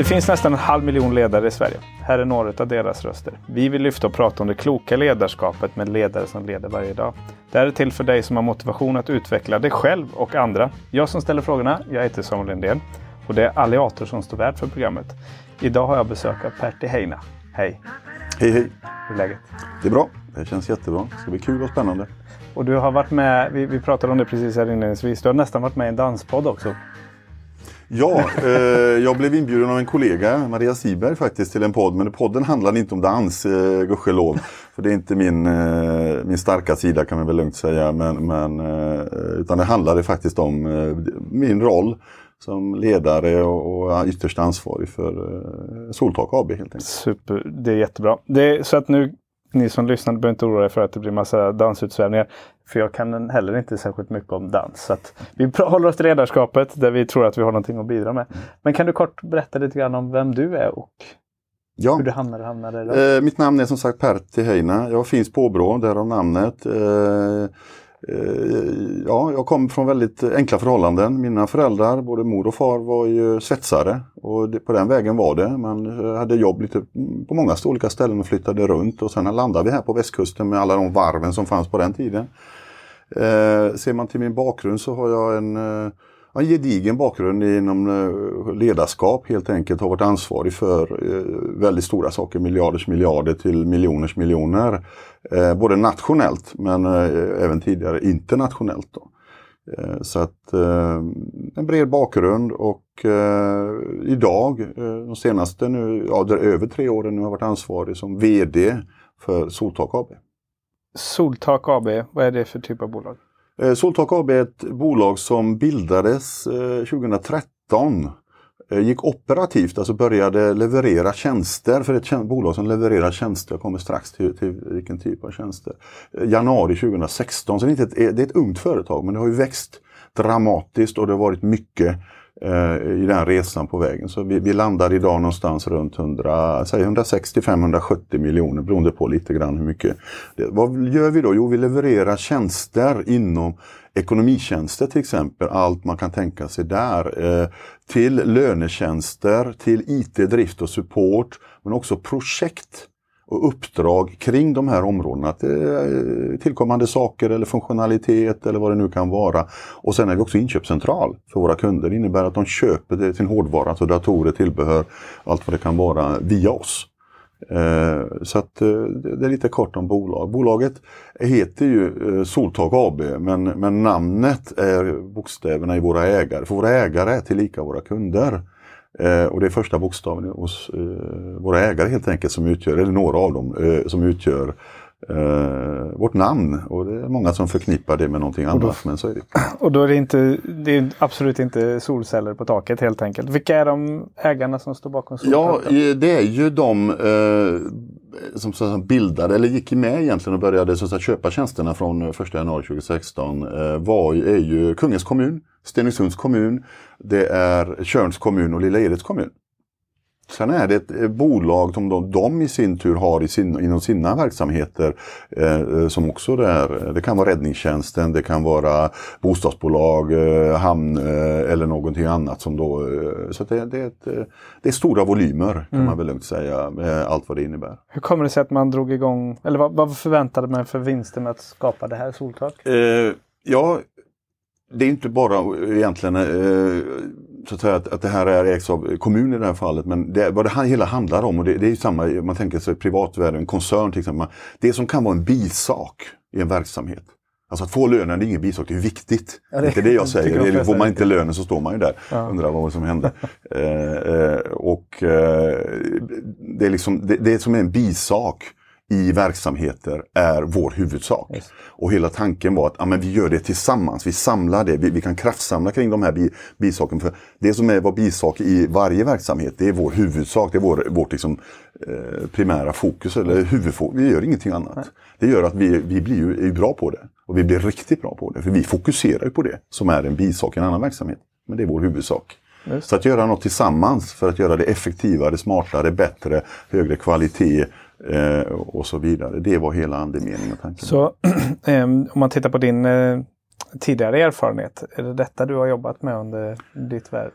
Det finns nästan en halv miljon ledare i Sverige. Här är några av deras röster. Vi vill lyfta och prata om det kloka ledarskapet med ledare som leder varje dag. Det här är till för dig som har motivation att utveckla dig själv och andra. Jag som ställer frågorna, jag heter Samuel Lindén och det är Alliator som står värd för programmet. Idag har jag besök av Pertti Heina. Hej! Hej hej! Hur är läget? Det är bra. Det känns jättebra. Det ska bli kul och spännande. Och du har varit med, vi, vi pratade om det precis här inledningsvis, du har nästan varit med i en danspodd också. Ja, eh, jag blev inbjuden av en kollega, Maria Siberg faktiskt, till en podd. Men podden handlade inte om dans, eh, gudskelov. För det är inte min, eh, min starka sida kan man väl lugnt säga. Men, men, eh, utan det handlade faktiskt om eh, min roll som ledare och, och ytterst ansvarig för eh, Soltak AB helt enkelt. Super, det är jättebra. Det är, så att nu, ni som lyssnar behöver inte oroa er för att det blir massa dansutsvävningar. För jag kan heller inte särskilt mycket om dans. Så vi håller oss till ledarskapet där vi tror att vi har någonting att bidra med. Men kan du kort berätta lite grann om vem du är och Ja. hur du hamnade, hamnade där? Eh, mitt namn är som sagt Pertti Heina. Jag finns på Åbrå, därav namnet. Eh, Eh, ja, jag kom från väldigt enkla förhållanden. Mina föräldrar, både mor och far, var ju svetsare. Och det, på den vägen var det. Man eh, hade jobb lite på många olika ställen och flyttade runt. Och sen landade vi här på västkusten med alla de varven som fanns på den tiden. Eh, ser man till min bakgrund så har jag en eh, en gedigen bakgrund inom eh, ledarskap helt enkelt. Har varit ansvarig för eh, väldigt stora saker, miljarders miljarder till miljoners miljoner. Eh, både nationellt men även tidigare internationellt. Då. Så att en bred bakgrund och idag, de senaste nu, ja, över tre åren nu har jag varit ansvarig som VD för Soltak AB. Soltak AB, vad är det för typ av bolag? Eh, Soltak AB är ett bolag som bildades eh, 2013. Eh, gick operativt, alltså började leverera tjänster för ett bolag som levererar tjänster. Jag kommer strax till, till vilken typ av tjänster. Januari 2016, så det är, ett, det är ett ungt företag men det har ju växt dramatiskt och det har varit mycket Eh, i den resan på vägen. Så vi, vi landar idag någonstans runt 160-570 miljoner beroende på lite grann hur mycket. Det, vad gör vi då? Jo, vi levererar tjänster inom ekonomitjänster till exempel, allt man kan tänka sig där. Eh, till lönetjänster, till IT, drift och support, men också projekt och uppdrag kring de här områdena. Eh, tillkommande saker eller funktionalitet eller vad det nu kan vara. Och sen är vi också inköpscentral för våra kunder. Det innebär att de köper sin hårdvara, alltså datorer, tillbehör, allt vad det kan vara via oss. Eh, så att eh, det är lite kort om bolag. Bolaget heter ju Soltak AB men, men namnet är bokstäverna i våra ägare. För våra ägare är tillika våra kunder. Eh, och det är första bokstaven hos eh, våra ägare helt enkelt som utgör, eller några av dem, eh, som utgör eh, vårt namn. Och det är många som förknippar det med någonting annat. Då, men så är det. Och då är det, inte, det är absolut inte solceller på taket helt enkelt. Vilka är de ägarna som står bakom solceller? Ja, det är ju de eh, som, som bildade, eller gick med egentligen och började så att köpa tjänsterna från 1 januari 2016 eh, var, är ju Kungens kommun, Stenungsunds kommun, det är Tjörns kommun och Lilla Edets kommun. Sen är det ett eh, bolag som de, de i sin tur har i sin, inom sina verksamheter eh, som också där, det kan vara räddningstjänsten, det kan vara bostadsbolag, eh, hamn eh, eller någonting annat. som då, eh, Så det, det, är ett, eh, det är stora volymer kan mm. man väl lugnt säga, med allt vad det innebär. Hur kommer det sig att man drog igång, eller vad, vad förväntade man för vinster med att skapa det här Soltak? ja, det är inte bara egentligen så att, säga, att, att det här är ägs av kommunen i det här fallet. Men det, vad det hela handlar om, och det, det är samma, man tänker sig privatvärde, en koncern till exempel. Det som kan vara en bisak i en verksamhet. Alltså att få lönen är ingen bisak, det är viktigt. Ja, det, är inte det jag säger. Det får man inte lönen så står man ju där ja. undrar vad som hände. eh, eh, och eh, det, är liksom, det, det är som en bisak i verksamheter är vår huvudsak. Yes. Och hela tanken var att ja, men vi gör det tillsammans, vi samlar det, vi, vi kan kraftsamla kring de här bi, bisakerna. För det som är vår bisak i varje verksamhet, det är vår huvudsak, det är vår, vårt liksom, eh, primära fokus, eller huvudfokus. Vi gör ingenting annat. Nej. Det gör att vi, vi blir ju, är bra på det. Och vi blir riktigt bra på det, för vi fokuserar på det som är en bisak i en annan verksamhet. Men det är vår huvudsak. Just. Så att göra något tillsammans för att göra det effektivare, smartare, bättre, högre kvalitet Eh, och så vidare. Det var hela andemeningen och tanken. Så ehm, om man tittar på din eh, tidigare erfarenhet, är det detta du har jobbat med under ditt värv?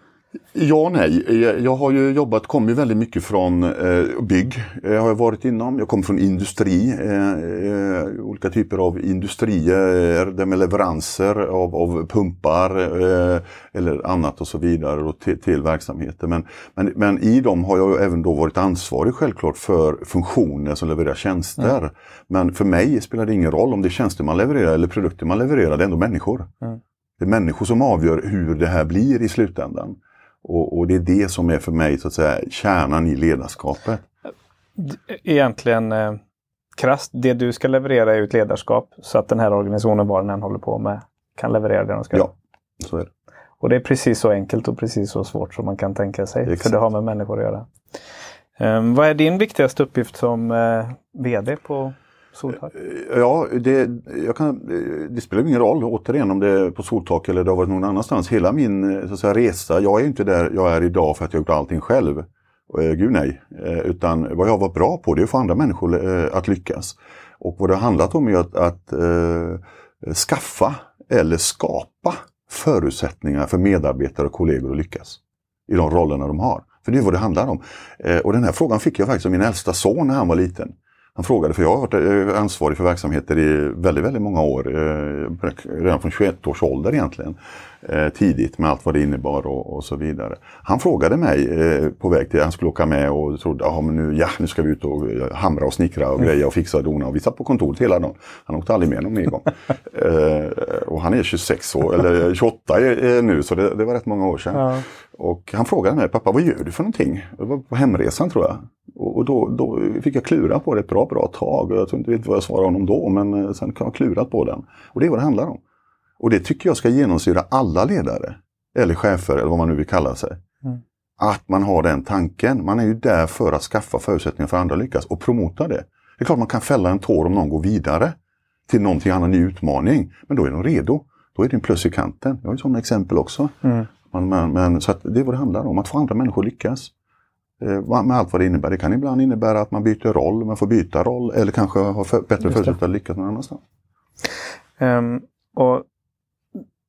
Ja och nej. Jag har ju jobbat, kommer ju väldigt mycket från eh, bygg. Jag har varit inom. Jag kommer från industri. Eh, eh, olika typer av industrier det med leveranser av, av pumpar eh, eller annat och så vidare och till, till verksamheter. Men, men, men, i dem har jag även då varit ansvarig självklart för funktioner som levererar tjänster. Mm. Men för mig spelar det ingen roll om det är tjänster man levererar eller produkter man levererar. Det är ändå människor. Mm. Det är människor som avgör hur det här blir i slutändan. Och, och, det är det som är för mig så att säga kärnan i ledarskapet. Egentligen eh, krasst, det du ska leverera är ett ledarskap så att den här organisationen, vad den än håller på med, kan leverera det de ska. Ja, så är det. Och det är precis så enkelt och precis så svårt som man kan tänka sig. Exakt. För det har med människor att göra. Um, vad är din viktigaste uppgift som uh, VD på Soltak? Eh, ja, det, kan, eh, det, spelar ingen roll återigen om det är på Soltak eller det har varit någon annanstans. Hela min eh, så att säga, resa, jag är inte där jag är idag för att jag gjort allting själv. Gud nej. Utan vad jag var bra på det är att få andra människor att lyckas. Och vad det har handlat om är att, att eh, skaffa eller skapa förutsättningar för medarbetare och kollegor att lyckas. I de rollerna de har. För det är vad det handlar om. Eh, och den här frågan fick jag faktiskt av min äldsta son när han var liten. Han frågade, för jag har varit eh, ansvarig för verksamheter i väldigt, väldigt många år. Eh, redan från 21 års ålder egentligen. Eh, tidigt med allt vad det innebar och, och så vidare. Han frågade mig på väg till, han skulle åka med och trodde, men nu, ja, nu ska vi ut och hamra och snickra och greja och fixa och dona. Och vi satt på kontoret hela dagen. Han åkte aldrig med någon mer gång. och han är 26 år, eller 28 nu, så det, det var rätt många år sedan. Ja. Och han frågade mig, pappa vad gör du för någonting? Det var på hemresan tror jag. Och då, då, fick jag klura på det ett bra, bra tag. Jag tror inte vet vad jag svarade honom då, men eh, sen kan jag klurat på den. Och det är vad det handlar om. Och det tycker jag ska genomsyra alla ledare. Eller chefer, eller vad man nu vill kalla sig. Mm. Att man har den tanken. Man är ju där för att skaffa förutsättningar för andra att lyckas och promota det. Det är klart man kan fälla en tår om någon går vidare till någonting annat, en ny utmaning. Men då är de redo. Då är det en plus i kanten. Jag har ju sådana exempel också. Mm. Men, men, men, så det är vad det handlar om, att få andra människor att lyckas. Eh, med allt vad det innebär. Det kan ibland innebära att man byter roll, man får byta roll eller kanske har för, bättre förutsättningar att lyckas någon annanstans. Um, och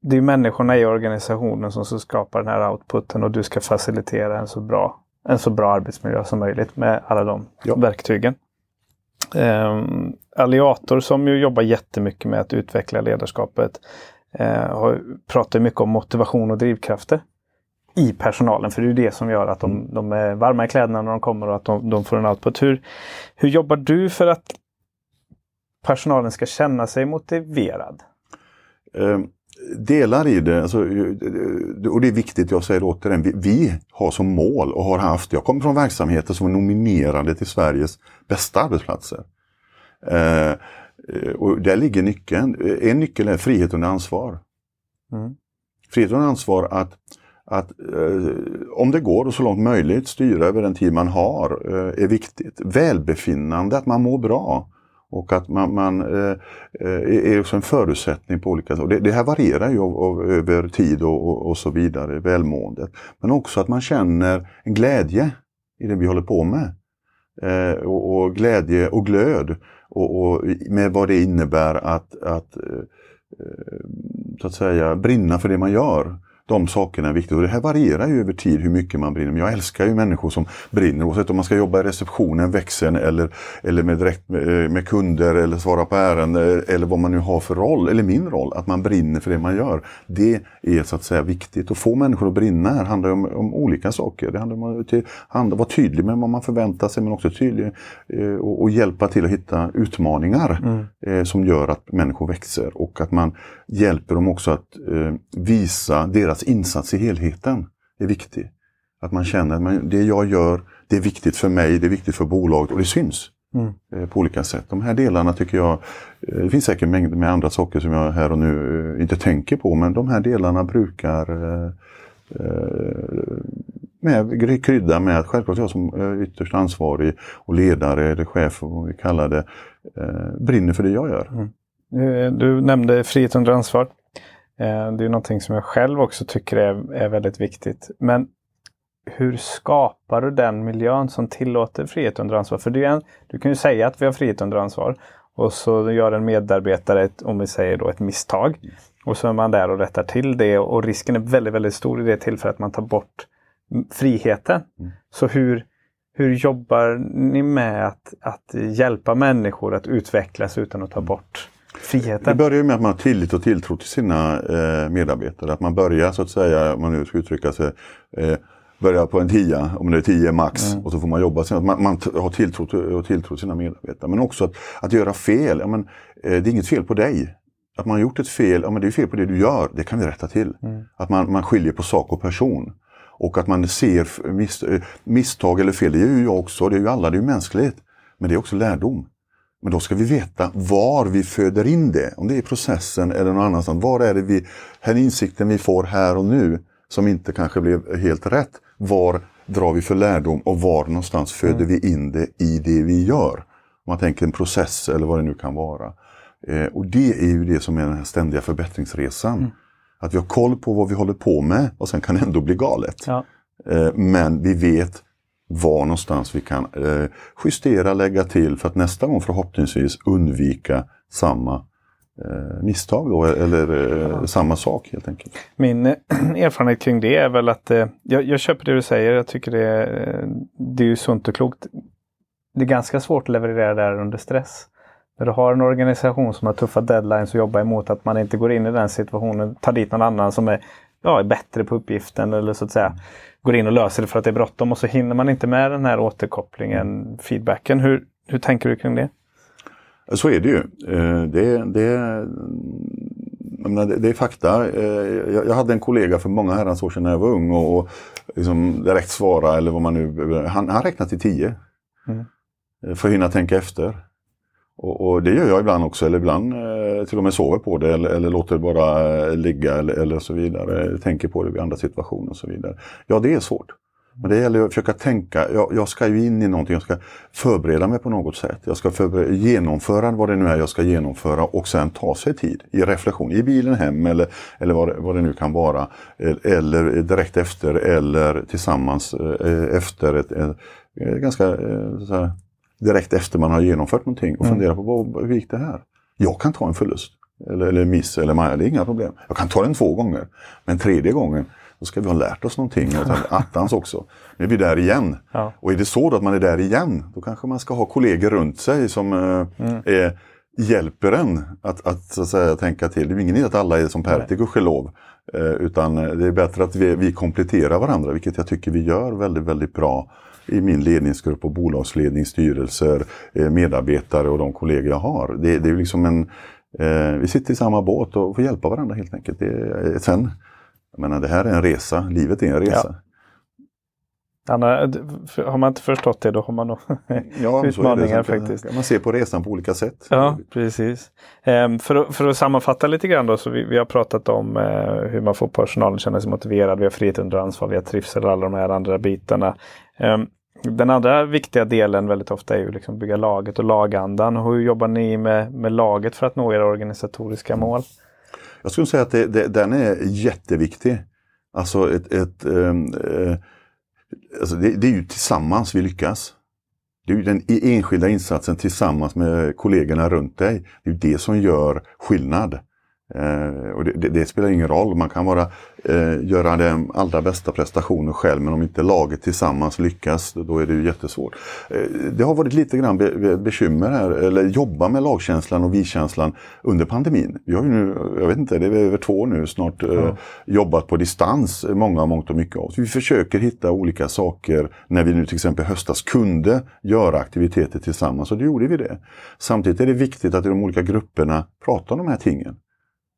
det är människorna i organisationen som ska skapa den här outputen och du ska facilitera en så bra, en så bra arbetsmiljö som möjligt med alla de ja. verktygen. Um, Alliator som ju jobbar jättemycket med att utveckla ledarskapet uh, pratar mycket om motivation och drivkrafter i personalen. För det är det som gör att de, mm. de är varma i kläderna när de kommer och att de, de får en output. Hur, hur jobbar du för att personalen ska känna sig motiverad? Eh, delar i det, alltså, eh, och det är viktigt, jag säger återigen, vi, vi har som mål och har haft, jag kommer från verksamheter som är nominerade till Sveriges bästa arbetsplatser. Eh, och där ligger nyckeln. En nyckel är frihet under ansvar. Mm. Frihet under ansvar att att eh, om det går och så långt möjligt styra över den tid man har eh, är viktigt. Välbefinnande, att man mår bra. Och att man, man eh, eh, är också en förutsättning på olika sätt. Det, det här varierar ju av, av, över tid och, och, och, så vidare, välmåendet. Men också att man känner en glädje i det vi håller på med. Eh, och, och, glädje och glöd. Och, och, med vad det innebär att, att eh, eh, så att säga brinna för det man gör de sakerna är viktiga. Och det här varierar ju över tid hur mycket man brinner. Men jag älskar ju människor som brinner oavsett om man ska jobba i receptionen, växeln eller, eller med, direkt med, med, kunder eller svara på ärenden eller vad man nu har för roll, eller min roll, att man brinner för det man gör. Det är så att säga viktigt. Att få människor att brinna här handlar om, om olika saker. Det handlar om att vara tydlig med vad man förväntar sig men också tydlig eh, och, och, hjälpa till att hitta utmaningar mm. eh, som gör att människor växer och att man hjälper dem också att eh, visa deras insats i helheten. är viktig. Att man känner att det jag gör, det är viktigt för mig, det är viktigt för bolaget och det syns. Mm. Eh, på olika sätt. De här delarna tycker jag, eh, det finns säkert mängder med andra saker som jag här och nu eh, inte tänker på, men de här delarna brukar med, krydda med att självklart jag som ytterst ansvarig och ledare eller chef, vad vi kallar det, brinner för det jag gör. Mm. Du nämnde frihet under ansvar. Eh, det är någonting som jag själv också tycker är, är väldigt viktigt. Men hur skapar du den miljön som tillåter frihet under ansvar? För en, du kan ju säga att vi har frihet under ansvar och så gör en medarbetare, ett, om vi säger då ett misstag. Och så är man där och rättar till det och risken är väldigt, väldigt stor i det tillfället att man tar bort friheten. Mm. Så hur, hur jobbar ni med att, att hjälpa människor att utvecklas utan att ta bort friheten? Det börjar med att man har tillit och tilltro till sina eh, medarbetare. Att man börjar så att säga, om man nu ska uttrycka sig, eh, börja på en tia, om det är tio max, mm. och så får man jobba. Sen, man, man har tilltro och tilltro till sina medarbetare. Men också att, att göra fel. Ja, men, eh, det är inget fel på dig. Att man har gjort ett fel, ja men det är fel på det du gör, det kan vi rätta till. Mm. Att man, man skiljer på sak och person. Och att man ser miss, eh, misstag eller fel, det gör ju jag också, det är ju alla, det är ju mänskligt. Men det är också lärdom. Men då ska vi veta var vi föder in det, om det är i processen eller någon annanstans. Var är det vi, den insikten vi får här och nu som inte kanske blev helt rätt. Var drar vi för lärdom och var någonstans föder mm. vi in det i det vi gör? Om man tänker en process eller vad det nu kan vara. Eh, och det är ju det som är den här ständiga förbättringsresan. Mm. Att vi har koll på vad vi håller på med och sen kan det ändå bli galet. Ja. Eh, men vi vet var någonstans vi kan eh, justera, lägga till för att nästa gång förhoppningsvis undvika samma eh, misstag då, eller eh, ja. samma sak helt enkelt. Min eh, erfarenhet kring det är väl att eh, jag, jag, köper det du säger. Jag tycker det, är, det är ju sunt och klokt. Det är ganska svårt att leverera det här under stress. När du har en organisation som har tuffa deadlines och jobbar emot att man inte går in i den situationen, tar dit någon annan som är, ja, är bättre på uppgiften eller så att säga går in och löser det för att det är bråttom och så hinner man inte med den här återkopplingen, feedbacken. Hur, hur tänker du kring det? Så är det ju. Eh, det, det, menar, det är fakta. Eh, jag hade en kollega för många herrans år sedan när jag var ung och liksom direkt svara eller vad man nu... Han, han räknade till tio. Mm. För att hinna tänka efter. Och, och, det gör jag ibland också, eller ibland eh, till och med sover på det eller, eller låter det bara eh, ligga eller, eller så vidare. Tänker på det vid andra situationer och så vidare. Ja, det är svårt. Men det gäller att försöka tänka, jag, jag ska ju in i någonting, jag ska förbereda mig på något sätt. Jag ska genomföra vad det nu är jag ska genomföra och sen ta sig tid i reflektion, i bilen hem eller, eller vad, vad det nu kan vara. Eller direkt efter eller tillsammans eh, efter ett, ett, ett ganska eh, så här, direkt efter man har genomfört någonting och mm. fundera på vad, hur gick det här? Jag kan ta en förlust eller, eller miss, eller det är inga problem. Jag kan ta den två gånger. Men tredje gången, då ska vi ha lärt oss någonting. Attans också. Nu är vi där igen. Ja. Och är det så att man är där igen, då kanske man ska ha kollegor runt sig som eh, mm. är, hjälper en att, att, så att säga, tänka till. Det är ingen idé att alla är som Pertti, gudskelov. Eh, utan det är bättre att vi, vi kompletterar varandra, vilket jag tycker vi gör väldigt, väldigt bra i min ledningsgrupp och bolagsledning, styrelser, eh, medarbetare och de kollegor jag har. Det, det är liksom en, eh, vi sitter i samma båt och får hjälpa varandra helt enkelt. Det, sen, jag menar, det här är en resa, livet är en resa. Ja. Anna, har man inte förstått det då har man nog ja, utmaningar faktiskt. Man ser på resan på olika sätt. Ja, precis. Ehm, för, att, för att sammanfatta lite grann då, så vi, vi har pratat om eh, hur man får personalen att känna sig motiverad, vi har frihet under ansvar, vi har trivsel och alla de här andra bitarna. Ehm, den andra viktiga delen väldigt ofta är ju liksom bygga laget och lagandan. Hur jobbar ni med, med laget för att nå era organisatoriska mål? Jag skulle säga att det, det, den är jätteviktig. Alltså ett, ett um, uh, alltså det, det, är ju tillsammans vi lyckas. Det är ju den e- enskilda insatsen tillsammans med kollegorna runt dig. Det är det som gör skillnad. Eh, och det, det, det, spelar ingen roll, man kan vara, eh, göra den allra bästa prestationen själv men om inte laget tillsammans lyckas då är det ju jättesvårt. Eh, det har varit lite grann be, be, bekymmer här, eller jobba med lagkänslan och vi-känslan under pandemin. Vi har ju nu, jag vet inte, det är över två år nu snart, mm. jobbat på distans, många, mångt och mycket av oss. Vi försöker hitta olika saker när vi nu till exempel höstas kunde göra aktiviteter tillsammans och då gjorde vi det. Samtidigt är det viktigt att i de olika grupperna prata om de här tingen.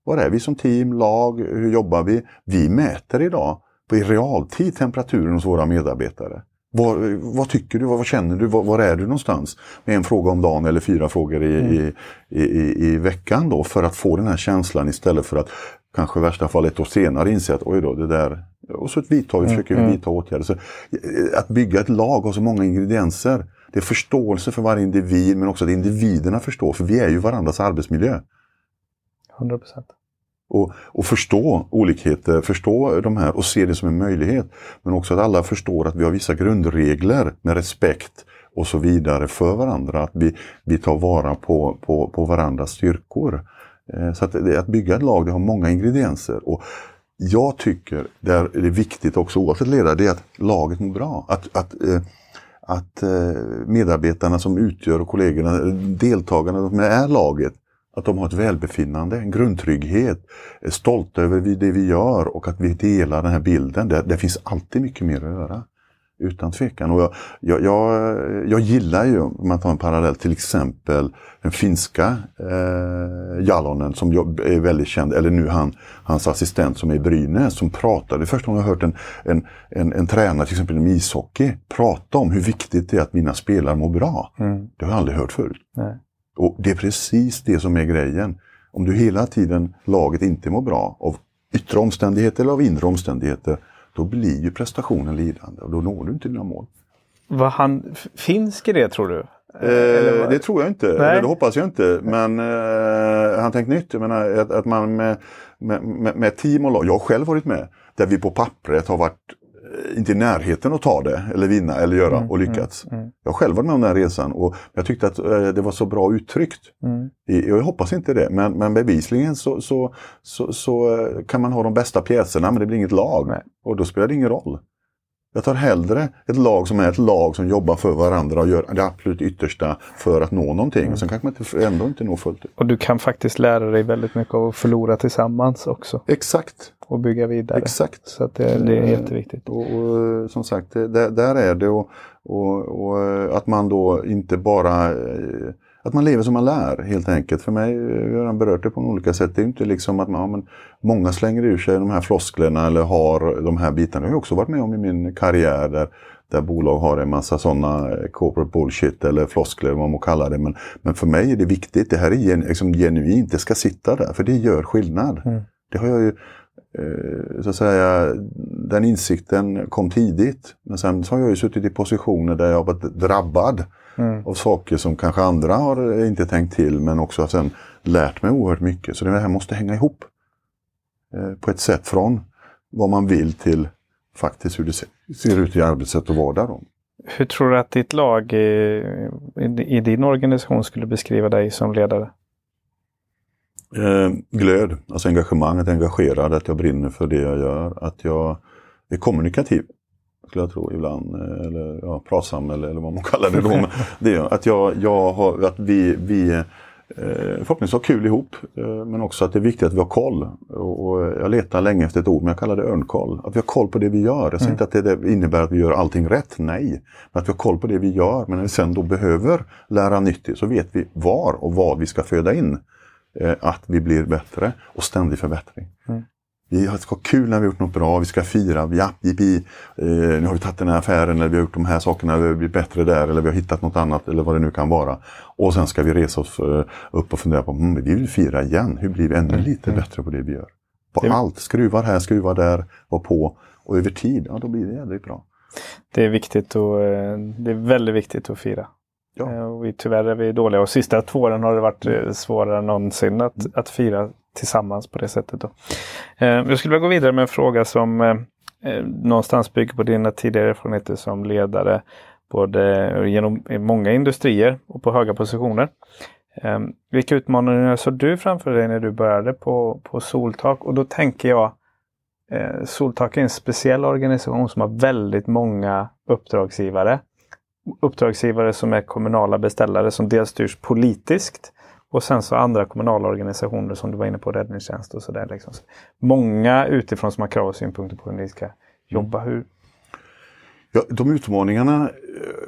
Var är vi som team, lag, hur jobbar vi? Vi mäter idag på i realtid temperaturen hos våra medarbetare. Vad, vad tycker du? Vad, vad känner du? Var, var, är du någonstans? Med en fråga om dagen eller fyra frågor i, mm. i, i, i, veckan då för att få den här känslan istället för att kanske i värsta fall ett år senare inse att oj då, det där... Och så vidtar vi, mm. försöker vi mm. vidta åtgärder. Så, eh, att bygga ett lag har så många ingredienser. Det är förståelse för varje individ men också att individerna förstår, för vi är ju varandras arbetsmiljö. 100 procent och, och förstå olikheter, förstå de här och se det som en möjlighet. Men också att alla förstår att vi har vissa grundregler med respekt och så vidare för varandra. Att vi, vi tar vara på, på, på varandras styrkor. Eh, så att, att bygga ett lag det har många ingredienser. Och jag tycker där är, det är viktigt också oavsett ledare, det är att laget mår bra. Att, att, eh, att eh, medarbetarna som utgör och kollegorna, deltagarna de är laget, att de har ett välbefinnande, en grundtrygghet, är stolta över det vi gör och att vi delar den här bilden. Det, det finns alltid mycket mer att göra. Utan tvekan. Och jag, jag, jag, jag gillar ju, om man tar en parallell, till exempel den finska eh, Jalonen som är väldigt känd, eller nu han, hans assistent som är i Brynäs, som pratade, första gången jag hört en, en, en, en tränare till exempel i ishockey prata om hur viktigt det är att mina spelare mår bra. Mm. Det har jag aldrig hört förut. Nej. Och det är precis det som är grejen. Om du hela tiden, laget inte mår bra av yttre omständigheter eller av inre omständigheter, då blir ju prestationen lidande och då når du inte dina mål. Var han finsk i det tror du? Eh, det tror jag inte, eller det hoppas jag inte. Men eh, han tänkt nytt. Jag menar att, att man med, med, med, med team och lag, jag har själv varit med, där vi på pappret har varit inte i närheten att ta det eller vinna eller göra mm, och lyckats. Mm, mm. Jag själv varit med om den här resan och jag tyckte att eh, det var så bra uttryckt. Mm. Jag hoppas inte det, men, men bevisligen så, så, så, så, eh, kan man ha de bästa pjäserna men det blir inget lag. Nej. Och då spelar det ingen roll. Jag tar hellre ett lag som är ett lag som jobbar för varandra och gör det absolut yttersta för att nå någonting. Mm. Och sen kanske man inte, ändå inte når fullt ut. Och du kan faktiskt lära dig väldigt mycket av att förlora tillsammans också. Exakt. Och bygga vidare. Exakt. Så det, det är eh, jätteviktigt. Och, och som sagt, det, där är det. Och, och, och, att man då inte bara eh, att man lever som man lär helt enkelt. För mig, jag har redan berört det på olika sätt. Det är inte liksom att man, ja, men många slänger ur sig de här flosklerna eller har de här bitarna. Det har jag också varit med om i min karriär där, där bolag har en massa sådana eh, corporate bullshit eller floskler, vad man må kalla det. Men, men för mig är det viktigt. Det här är gen, liksom genuint, det ska sitta där, för det gör skillnad. Mm. Det har jag ju, eh, så att säga, den insikten kom tidigt. Men sen så har jag ju suttit i positioner där jag har varit drabbad mm. av saker som kanske andra har inte tänkt till men också har sen lärt mig oerhört mycket. Så det här måste hänga ihop eh, på ett sätt från vad man vill till faktiskt hur det ser ut i arbetssätt och vardag. Då. Hur tror du att ditt lag i, i, din organisation skulle beskriva dig som ledare? Eh, glöd, alltså engagemang, att engagerad, att jag brinner för det jag gör, att jag är kommunikativ skulle jag tro ibland. Eh, eller ja, pratsam eller, eller vad man kallar det då. Men det är att, jag, jag har, att vi, vi eh, förhoppningsvis har kul ihop. Eh, men också att det är viktigt att vi har koll. Och, och jag letar länge efter ett ord, men jag kallar det örnkoll. Att vi har koll på det vi gör. Jag säger mm. inte att det innebär att vi gör allting rätt, nej. Men att vi har koll på det vi gör. Men när vi sen då behöver lära nytt så vet vi var och vad vi ska föda in. Eh, att vi blir bättre och ständig förbättring. Mm. Vi ska ha kul när vi har gjort något bra, vi ska fira, ja, jippi, eh, nu har vi tagit den här affären, eller vi har gjort de här sakerna, vi har blivit bättre där, eller vi har hittat något annat, eller vad det nu kan vara. Och sen ska vi resa oss eh, upp och fundera på, mm, vi vill fira igen, hur blir vi ännu mm, lite mm. bättre på det vi gör? På det... allt, skruvar här, skruvar där, var på. Och över tid, ja då blir det jävligt bra. Det är viktigt och eh, det är väldigt viktigt att fira. Ja. Eh, och vi, tyvärr är vi dåliga och sista två åren har det varit eh, svårare än någonsin att, mm. att fira tillsammans på det sättet. Då. Eh, jag skulle vilja gå vidare med en fråga som någonstans bygger på dina tidigare erfarenheter som ledare både genom många industrier och på höga positioner. Vilka utmaningar såg du framför dig när du började på, på Soltak? Och då tänker jag Soltak är en speciell organisation som har väldigt många uppdragsgivare. Uppdragsgivare som är kommunala beställare som dels styrs politiskt och sen så andra kommunala organisationer som du var inne på, räddningstjänst och sådär. Liksom. Många utifrån som har krav och synpunkter på hur ni ska jobba. Hur... Ja, de utmaningarna,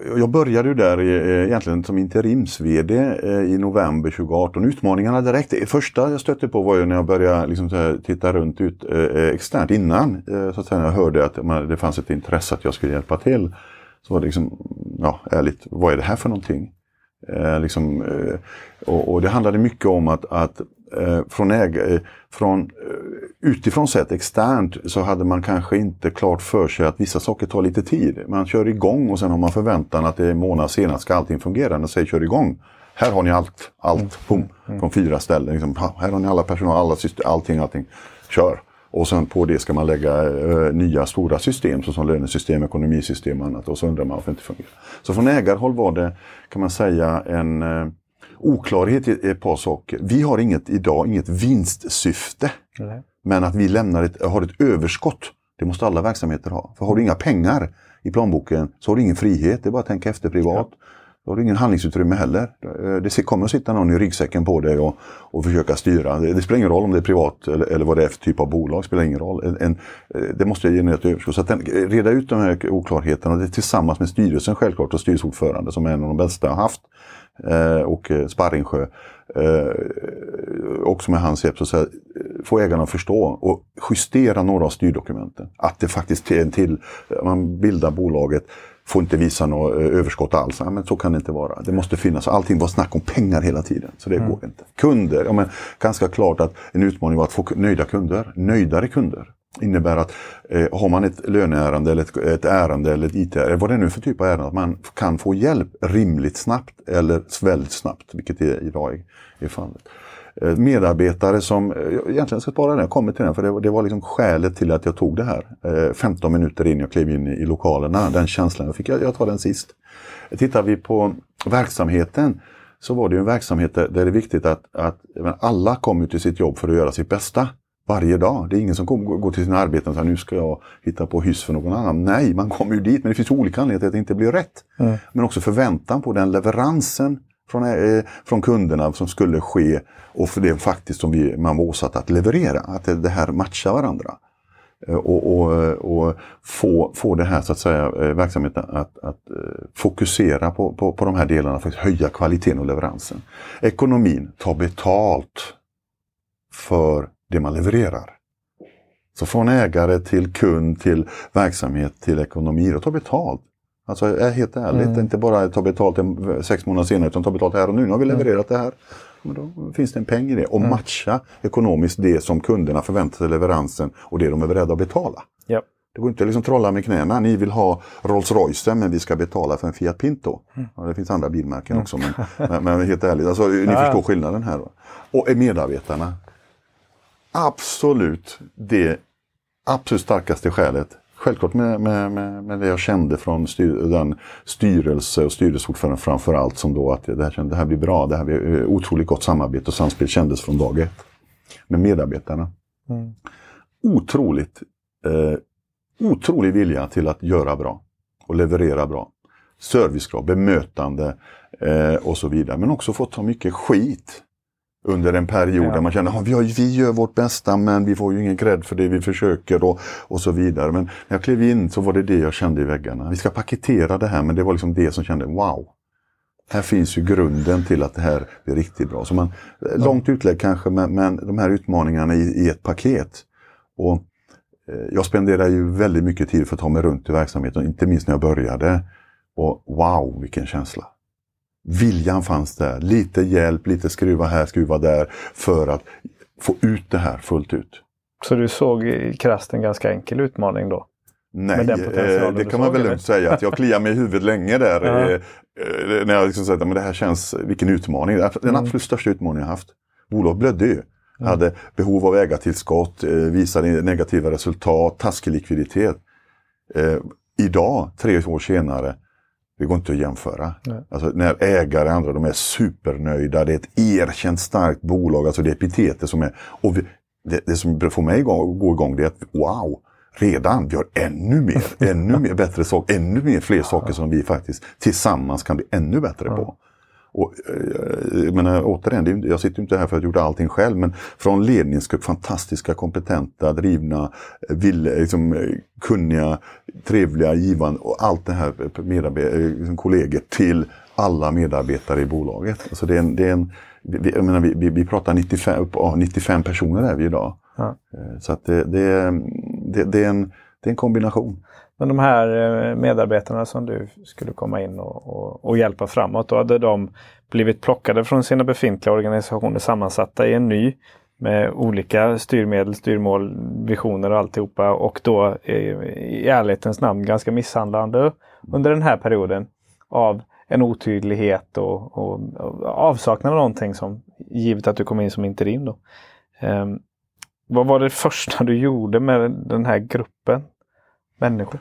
eh, jag började ju där eh, egentligen som interims-VD eh, i november 2018. Utmaningarna direkt, det första jag stötte på var ju när jag började liksom titta runt ut externt innan. Så att säga, jag hörde att det fanns ett intresse att jag skulle hjälpa till. Så var det liksom, ja ärligt, vad är det här för någonting? Eh, liksom, eh, och, och, det handlade mycket om att, att eh, från, äg, eh, från eh, utifrån sett, externt, så hade man kanske inte klart för sig att vissa saker tar lite tid. Man kör igång och sen har man förväntan att det är en månad senare ska allting fungera. När säger kör igång. Här har ni allt, allt, mm. pum, mm. från fyra ställen. Liksom, här har ni alla personal, alla system, allting, allting. Kör! Och sen på det ska man lägga eh, nya stora system såsom lönesystem, ekonomisystem och annat. Och så undrar man varför det inte fungerar. Så från ägarhåll var det, kan man säga, en eh, oklarhet i ett par saker. Vi har inget idag, inget vinstsyfte. Mm. Men att vi lämnar ett, har ett överskott, det måste alla verksamheter ha. För har du inga pengar i plånboken så har du ingen frihet, det är bara att tänka efter privat. Ja. Då har du ingen handlingsutrymme heller. Eh, det kommer att sitta någon i ryggsäcken på dig och, och försöka styra. Det, det, spelar ingen roll om det är privat eller, eller vad det är för typ av bolag. Det spelar ingen roll. En, en, eh, det måste generera ett överskott. Så att den, eh, reda ut de här oklarheterna det tillsammans med styrelsen självklart och styrelseordförande som är en av de bästa jag har haft. Eh, och Sparringsjö. Eh, också med hans hjälp. Så att få ägarna att förstå och justera några av styrdokumenten. Att det faktiskt är en till, man bildar bolaget får inte visa något eh, överskott alls. Ja, men så kan det inte vara. Det måste finnas. Allting var snack om pengar hela tiden. Så det mm. går inte. Kunder, ja, men ganska klart att en utmaning var att få nöjda kunder. Nöjdare kunder innebär att eh, har man ett löneärende eller ett, ett ärende eller ett IT-ärende, vad det är nu för typ av ärende, att man kan få hjälp rimligt snabbt eller väldigt snabbt, vilket är idag är, är fallet. Eh, medarbetare som, eh, egentligen ska spara den, jag kommer till den, för det, det var liksom skälet till att jag tog det här. 15 eh, minuter in jag klev in i, lokalerna, den känslan jag fick, jag, jag tar den sist. Tittar vi på verksamheten så var det en verksamhet där, det är viktigt att, att alla kommer till sitt jobb för att göra sitt bästa varje dag. Det är ingen som går till sina arbeten och säger nu ska jag hitta på hyss för någon annan. Nej, man kommer ju dit men det finns olika anledningar till att det inte blir rätt. Mm. Men också förväntan på den leveransen från, eh, från kunderna som skulle ske och för det faktiskt som vi, man var åsatt att leverera. Att det, det här matchar varandra. Eh, och, och, och, få, få det här så att säga, eh, verksamheten att, att eh, fokusera på, på, på de här delarna för att höja kvaliteten och leveransen. Ekonomin, ta betalt för det man levererar. Så från ägare till kund till verksamhet till ekonomi, och ta betalt. Alltså är helt ärligt, mm. inte bara ta betalt en, sex månader senare utan ta betalt här och nu. Nu har vi mm. levererat det här. Men då finns det en peng i det. Och mm. matcha ekonomiskt det som kunderna förväntar sig leveransen och det de är beredda att betala. Yep. Det går inte att liksom trolla med knäna. Ni vill ha Rolls Royce men vi ska betala för en Fiat Pinto. Mm. Ja, det finns andra bilmärken mm. också men, men, men, helt ärligt, alltså, ni ja. förstår skillnaden här. Och medarbetarna. Absolut det absolut starkaste skälet Självklart med, med, med, med det jag kände från styr, den styrelse och styrelseordförande framför allt som då att det här, det här blir bra, det här blir eh, otroligt gott samarbete och samspel kändes från dag ett. Med medarbetarna. Mm. Otroligt, eh, otrolig vilja till att göra bra och leverera bra. Servicegrad, bemötande eh, och så vidare. Men också få ta mycket skit under en period ja. där man känner att vi, vi gör vårt bästa men vi får ju ingen cred för det vi försöker och, och så vidare. Men när jag klev in så var det det jag kände i väggarna. Vi ska paketera det här men det var liksom det som kände wow. Här finns ju grunden till att det här blir riktigt bra. Så man, ja. Långt utlägg kanske men, men de här utmaningarna i, i ett paket. Och eh, Jag spenderar ju väldigt mycket tid för att ta mig runt i verksamheten, inte minst när jag började. Och wow vilken känsla! Viljan fanns där. Lite hjälp, lite skruva här, skruva där för att få ut det här fullt ut. Så du såg i krasst en ganska enkel utmaning då? Nej, eh, det kan man väl lugnt säga. att Jag kliar mig i huvudet länge där. ja. eh, när jag liksom säger att det här känns, vilken utmaning. Den mm. absolut största utmaningen jag haft. Bolaget blödde ju. Mm. Hade behov av ägartillskott, eh, visade negativa resultat, taskig likviditet. Eh, idag, tre år senare, det går inte att jämföra. Alltså, när ägare och andra de är supernöjda, det är ett erkänt starkt bolag, alltså det är epitetet som är... Och vi, det, det, som får mig att gå igång det är att wow, redan, vi har ännu mer, ännu mer bättre saker, ännu mer fler saker som vi faktiskt tillsammans kan bli ännu bättre på. Och, eh, jag menar, återigen, jag sitter inte här för att jag gjorde allting själv, men från ledningsgrupp, fantastiska, kompetenta, drivna, vill, liksom, kunniga, trevliga, givande och allt det här liksom, kollegor till alla medarbetare i bolaget. Alltså det är en, det är en, vi, jag menar, vi, vi pratar 95, ja, 95 personer är vi idag. Ja. Eh, så att det, det, det, det, är en, det är en kombination. Men de här eh, medarbetarna som du skulle komma in och, och, och, hjälpa framåt, då hade de blivit plockade från sina befintliga organisationer sammansatta i en ny med olika styrmedel, styrmål, visioner och alltihopa och då eh, i ärlighetens namn ganska misshandlande under den här perioden av en otydlighet och, och, och avsaknad av någonting som givet att du kom in som interim. Då. Um, vad var det första du gjorde med den här gruppen? Människor?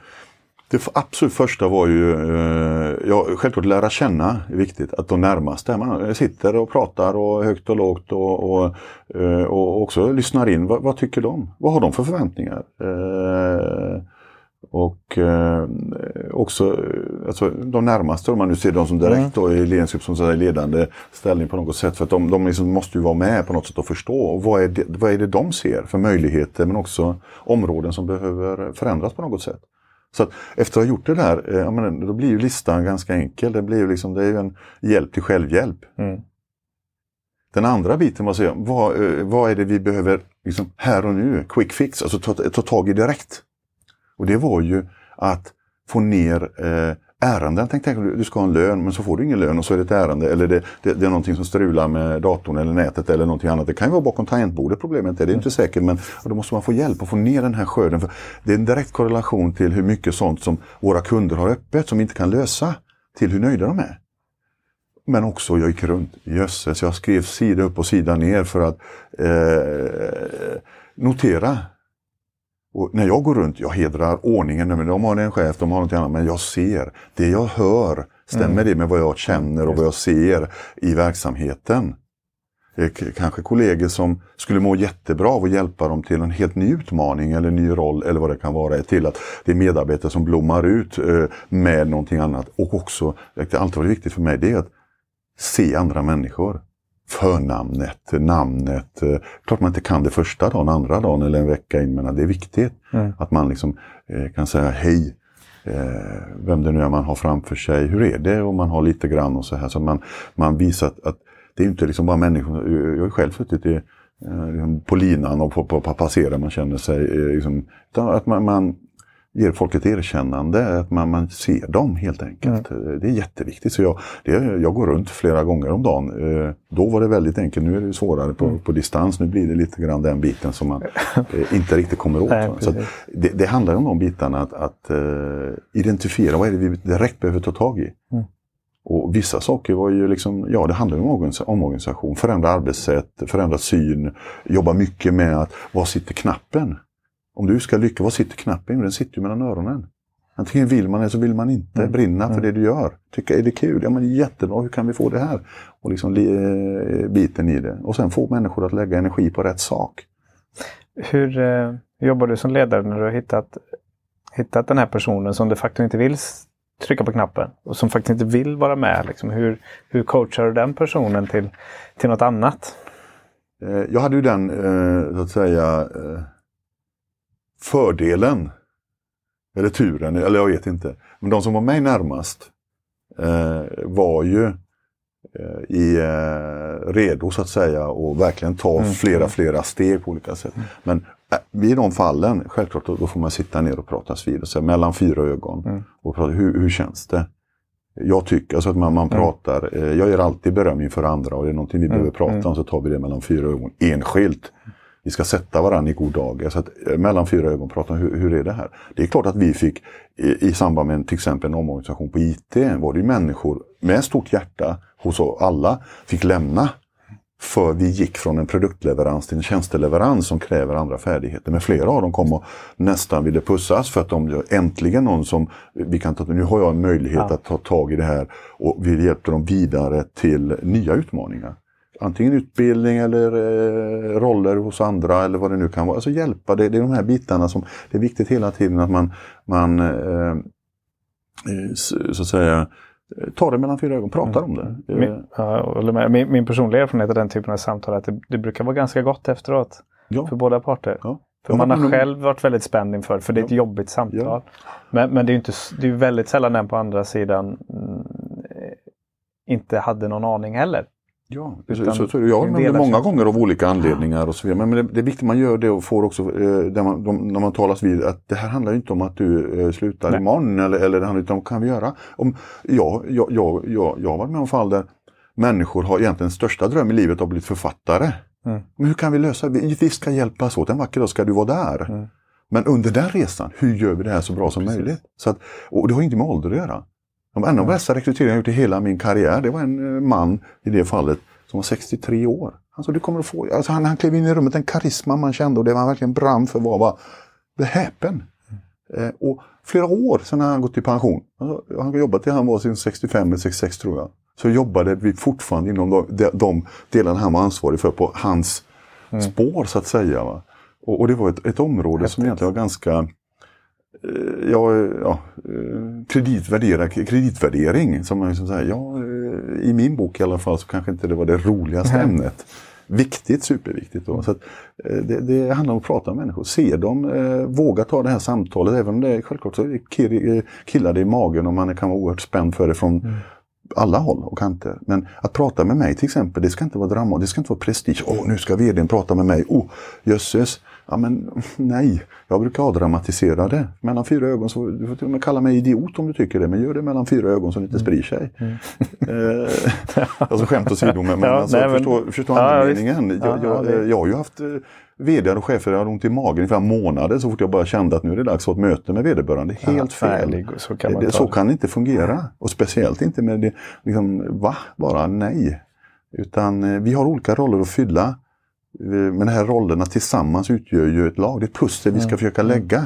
Det absolut första var ju, eh, ja, självklart lära känna är viktigt. Att de närmaste, man sitter och pratar och högt och lågt och, och, eh, och också lyssnar in. Vad, vad, tycker de? Vad har de för förväntningar? Eh, och eh, också alltså, de närmaste, om man nu ser de som direkt mm. då, i ledningsgrupp som så ledande ställning på något sätt. För att de, de liksom måste ju vara med på något sätt och förstå. Och vad, är det, vad är det de ser för möjligheter men också områden som behöver förändras på något sätt. Så att efter att ha gjort det där, eh, menar, då blir ju listan ganska enkel. Det blir ju liksom, det är en hjälp till självhjälp. Mm. Den andra biten vad, eh, vad är det vi behöver liksom, här och nu, quick fix, alltså ta, ta tag i direkt. Och det var ju att få ner eh, ärenden. Tänk, tänk du ska ha en lön men så får du ingen lön och så är det ett ärende eller det, det, det är någonting som strular med datorn eller nätet eller någonting annat. Det kan ju vara bakom tangentbordet problemet är, det är inte säkert men då måste man få hjälp att få ner den här skörden. För det är en direkt korrelation till hur mycket sånt som våra kunder har öppet som vi inte kan lösa till hur nöjda de är. Men också, jag gick runt, jösses, jag skrev sida upp och sida ner för att eh, notera och när jag går runt, jag hedrar ordningen, men de har en chef, de har något annat, men jag ser, det jag hör, stämmer mm. det med vad jag känner och vad jag ser i verksamheten? Kanske kollegor som skulle må jättebra av att hjälpa dem till en helt ny utmaning eller ny roll eller vad det kan vara. Till att det är medarbetare som blommar ut eh, med någonting annat. Och också, det har alltid varit viktigt för mig, det är att se andra människor förnamnet, namnet. Eh, klart man inte kan det första dagen, andra dagen eller en vecka in, men det är viktigt mm. att man liksom eh, kan säga hej. Eh, vem det nu är man har framför sig, hur är det? Och man har lite grann och så här. Så man, man visar att, att det är inte liksom bara människor. Jag har själv suttit i, liksom på linan och på, på, på passera, man känner sig liksom, att man, man ger folk ett erkännande, att man, man ser dem helt enkelt. Mm. Det är jätteviktigt. Så jag, det, jag går runt flera gånger om dagen. Eh, då var det väldigt enkelt, nu är det svårare på, mm. på distans. Nu blir det lite grann den biten som man eh, inte riktigt kommer åt. Nej, så det, det, handlar om de bitarna, att, att uh, identifiera vad är det vi direkt behöver ta tag i. Mm. Och vissa saker var ju liksom, ja det handlar om omorganisation, förändra arbetssätt, förändra syn, jobba mycket med att, var sitter knappen? Om du ska lyckas, var sitter knappen? Den sitter ju mellan öronen. Antingen vill man eller så vill man inte mm. brinna för mm. det du gör. Tycka, är det kul? Ja men jättebra, hur kan vi få det här? Och liksom eh, biten i det. Och sen få människor att lägga energi på rätt sak. Hur eh, jobbar du som ledare när du har hittat, hittat den här personen som de facto inte vill trycka på knappen och som faktiskt inte vill vara med? Liksom, hur, hur coachar du den personen till, till något annat? Eh, jag hade ju den, eh, så att säga, eh, fördelen, eller turen, eller jag vet inte. Men de som var mig närmast eh, var ju eh, i, eh, redo så att säga och verkligen ta mm. flera, mm. flera steg på olika sätt. Mm. Men äh, i de fallen, självklart, då, får man sitta ner och prata vid och mellan fyra ögon. Mm. Och prata, hur, hur känns det? Jag tycker alltså att man, man mm. pratar, eh, jag ger alltid beröm inför andra och det är någonting vi mm. behöver prata om så tar vi det mellan fyra ögon enskilt vi ska sätta varandra i god dag. Så att, eh, mellan fyra ögon prata hur, hur är det här? Det är klart att vi fick i, i samband med till exempel en omorganisation på IT var det ju människor med stort hjärta hos alla fick lämna. För vi gick från en produktleverans till en tjänsteleverans som kräver andra färdigheter. Men flera av dem kom och nästan ville pussas för att de äntligen någon som vi kan ta, nu har jag en möjlighet ja. att ta tag i det här och vi hjälpte dem vidare till nya utmaningar antingen utbildning eller eh, roller hos andra eller vad det nu kan vara. Alltså hjälpa, det, det, är de här bitarna som det är viktigt hela tiden att man, man eh, eh så att säga tar det mellan fyra ögon, pratar mm. om det. Min, eh. ja, min, min personliga erfarenhet av den typen av samtal är att det, det brukar vara ganska gott efteråt. Ja. För båda parter. Ja. För man har själv varit väldigt spänd inför, för det är ett jobbigt samtal. Men, men det är inte, det är väldigt sällan den på andra sidan mm, inte hade någon aning heller. Ja, så, så, så, jag har många gånger av olika anledningar och så vidare. Men, det, det, är viktigt man gör det och får också, eh, man, de, när man talas vid, att det här handlar inte om att du eh, slutar Nej. imorgon eller, eller det handlar inte om, kan vi göra? Om, ja, jag, jag, jag, jag har varit med om fall där människor har egentligen största dröm i livet att bli författare. Mm. Men hur kan vi lösa det? Vi ska hjälpas åt, en vacker dag ska du vara där. Mm. Men under den resan, hur gör vi det här så bra som Precis. möjligt? Så att, och det har inte med ålder att göra. De en av de bästa rekryteringarna jag gjort i hela min karriär, det var en eh, man i det fallet som var 63 år. Alltså, du kommer att få, alltså han, han klev in i rummet, en karisma man kände och det var verkligen brann för var bara, det häpen. Eh, och flera år sedan han gått i pension, alltså, han har jobbat till han var sin 65 eller 66 tror jag, så jobbade vi fortfarande inom de, de delarna han var ansvarig för på hans mm. spår så att säga. Och, och det var ett, ett område Häftigt. som egentligen var ganska ja, ja, eh, kreditvärdera, kreditvärdering. Som liksom säger, ja, I min bok i alla fall så kanske inte det var det roligaste mm. ämnet. Viktigt, superviktigt. Då. Så att, det, det, handlar om att prata med människor, se dem, eh, våga ta det här samtalet. Även om det är självklart så killar det i magen och man kan vara oerhört spänd för det från mm alla håll och kanter. Men att prata med mig till exempel, det ska inte vara drama, det ska inte vara prestige. Åh, nu ska vdn prata med mig. Oh, jösses. Ja, men nej, jag brukar avdramatisera det. Mellan fyra ögon, så, du får till och med kalla mig idiot om du tycker det, men gör det mellan fyra ögon så det inte mm. sprider sig. Mm. eh, alltså skämt åsido, men, ja, alltså, nej, förstå, men, förstå andemeningen. Ja, jag, jag, jag, har ju haft eh, vd och chefer hade ont i magen i flera månader så fort jag bara kände att nu är det dags för ett möte med vederbörande. Helt ja, fel. Så kan, det, så kan det inte fungera. Och speciellt inte med det, liksom, va? Bara nej. Utan eh, vi har olika roller att fylla. Men de här rollerna tillsammans utgör ju ett lag. Det är ett pussel vi ska mm. försöka mm. lägga.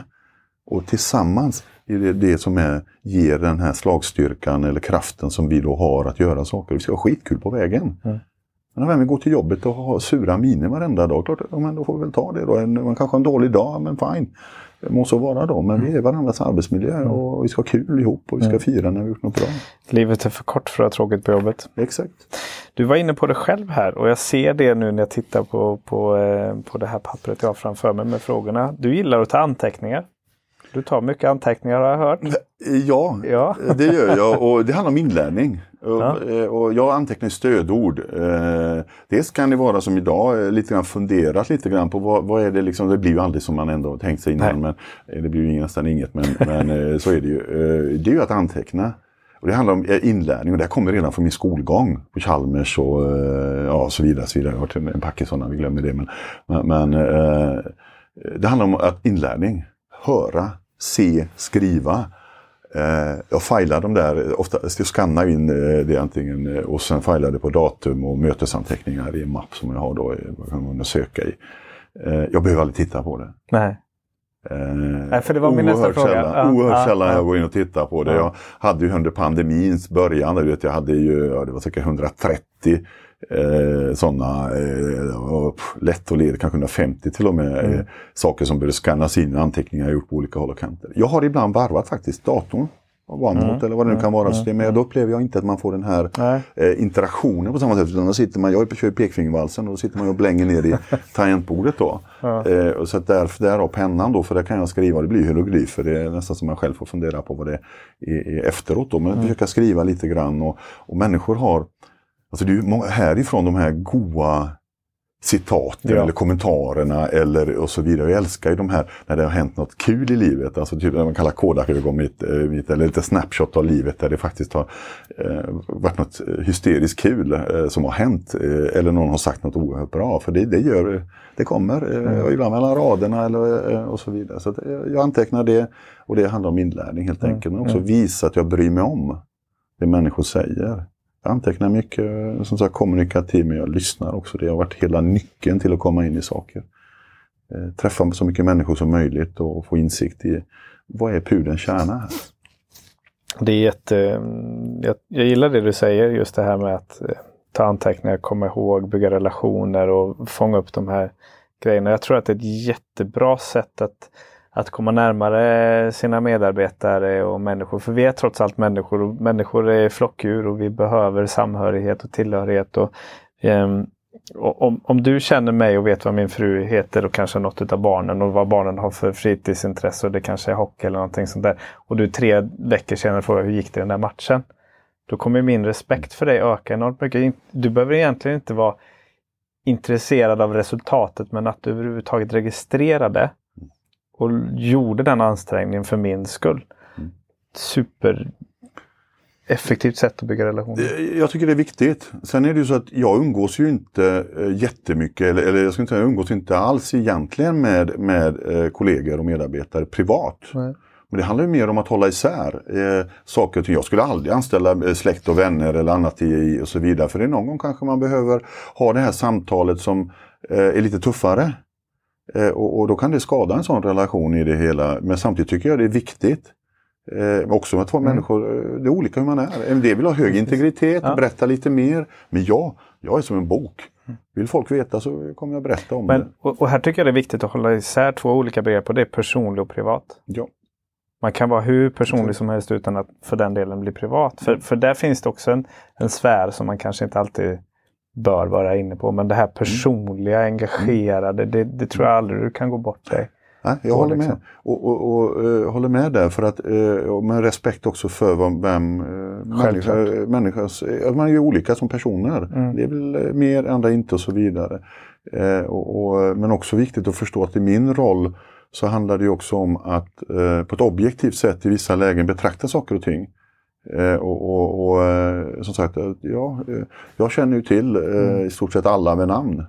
Och tillsammans är det det som är, ger den här slagstyrkan eller kraften som vi då har att göra saker. Vi ska ha skitkul på vägen. Mm. Men när vi går till jobbet och har sura miner varenda dag, klart, ja, men då får vi väl ta det då. Man kanske har en dålig dag, men fine. Det må så vara då, men vi är varandras arbetsmiljö mm. och vi ska ha kul ihop och vi ska mm. fira när vi gjort något bra. Livet är för kort för att ha tråkigt på jobbet. Exakt. Du var inne på det själv här och jag ser det nu när jag tittar på, på, eh, på det här pappret jag har framför mig med frågorna. Du gillar att ta anteckningar. Du tar mycket anteckningar har jag hört. Ja, ja. det gör jag och det handlar om inlärning. Ja. Eh, och jag antecknar stödord. Eh, dels kan det vara som idag, lite grann funderat lite grann på vad, vad är det liksom, det blir ju aldrig som man ändå tänkt sig innan, Nej. men det blir ju nästan inget, men, men så är det ju. Det är ju att anteckna. Och det handlar om eh, inlärning och det kommer redan från min skolgång på Chalmers och eh, ja, så vidare. Så vidare. Jag har varit en packe sådana, vi glömmer det. Men, men eh, det handlar om att inlärning. Höra, se, skriva. Eh, jag filar de där, ofta, jag skannar in det antingen och sen filar det på datum och mötesanteckningar i en mapp som jag har då, jag kan söka i. Jag behöver aldrig titta på det. Nej. Nej, för det var min nästa fråga. Sällan, oerhört ja, sällan ja. jag går in och tittar på det. Ja. Jag hade ju under pandemins början, du vet, jag hade ju, ja, det var säkert 130 eh, sådana, eh, lätt att leda, kanske 150 till och med, mm. eh, saker som behöver skannas in, anteckningar jag gjort på olika håll och kanter. Jag har ibland varvat faktiskt datorn OneNote mm. eller vad det nu kan vara. Mm. Men då upplever jag inte att man får den här eh, interaktionen på samma sätt. Utan då sitter man, jag kör ju pekfingervalsen och då sitter man och blänger ner i tangentbordet då. Eh, och så där, där pennan då, för där kan jag skriva, det blir hieroglyfer. Det är nästan som man själv får fundera på vad det är, är efteråt då. Men mm. försöka skriva lite grann och, och människor har Alltså det är ju härifrån de här goa citaten ja. eller kommentarerna eller och så vidare. Jag älskar ju de här när det har hänt något kul i livet. Alltså typ det man kallar Kodak-ögon mitt, eh, mitt, eller lite snapshot av livet där det faktiskt har eh, varit något hysteriskt kul eh, som har hänt. Eh, eller någon har sagt något oerhört bra. För det, det gör, det kommer, eh, mm. ibland mellan raderna eller, eh, och så vidare. Så jag antecknar det och det handlar om inlärning helt mm. enkelt. Men också mm. visa att jag bryr mig om det människor säger. Jag antecknar mycket, som sagt kommunikativ, men jag lyssnar också. Det har varit hela nyckeln till att komma in i saker. Eh, träffa så mycket människor som möjligt och få insikt i vad är pudelns kärna här. Det är jätte, eh, jag, jag gillar det du säger, just det här med att eh, ta anteckningar, komma ihåg, bygga relationer och fånga upp de här grejerna. Jag tror att det är ett jättebra sätt att att komma närmare sina medarbetare och människor. För vi är trots allt människor och människor är flockdjur och vi behöver samhörighet och tillhörighet. Och, um, och om, om, du känner mig och vet vad min fru heter och kanske något av barnen och vad barnen har för fritidsintresse och det kanske är hockey eller någonting sånt där. Och du tre veckor senare frågar hur gick det i den där matchen? Då kommer min respekt för dig öka enormt mycket. Du behöver egentligen inte vara intresserad av resultatet men att du överhuvudtaget registrerar det och gjorde den ansträngningen för min skull. Mm. Super effektivt sätt att bygga relationer. Eh, jag tycker det är viktigt. Sen är det ju så att jag umgås ju inte eh, jättemycket, eller, eller jag ska inte säga jag umgås inte alls egentligen med, med eh, kollegor och medarbetare privat. Nej. Men det handlar ju mer om att hålla isär eh, saker och ting. Jag skulle aldrig anställa släkt och vänner eller annat i, och så vidare. För det är någon gång kanske man behöver ha det här samtalet som eh, är lite tuffare. Eh, och, och, då kan det skada en sån relation i det hela. Men samtidigt tycker jag det är viktigt. Eh, också med två mm. människor, eh, det är olika hur man är. En del vill ha hög integritet, ja. berätta lite mer. Men jag, jag är som en bok. Vill folk veta så kommer jag berätta om Men, det. Och, och, här tycker jag det är viktigt att hålla isär två olika begrepp och det är personlig och privat. Ja. Man kan vara hur personlig som helst utan att för den delen bli privat. För, för där finns det också en, en sfär som man kanske inte alltid bör vara inne på. Men det här personliga, mm. engagerade, det, det tror jag aldrig du kan gå bort dig. Nej, jag håller liksom. med. Och, och, och uh, håller med där för att uh, med respekt också för vad, vem uh, människa, människas, man är ju olika som personer. Mm. Det är väl mer, andra inte och så vidare. Och, och, men också viktigt att förstå att i min roll så handlar det också om att på ett objektivt sätt i vissa lägen betrakta saker och ting. Eh, och, och, och eh, som sagt, ja, jag känner ju till mm. i stort sett alla med namn.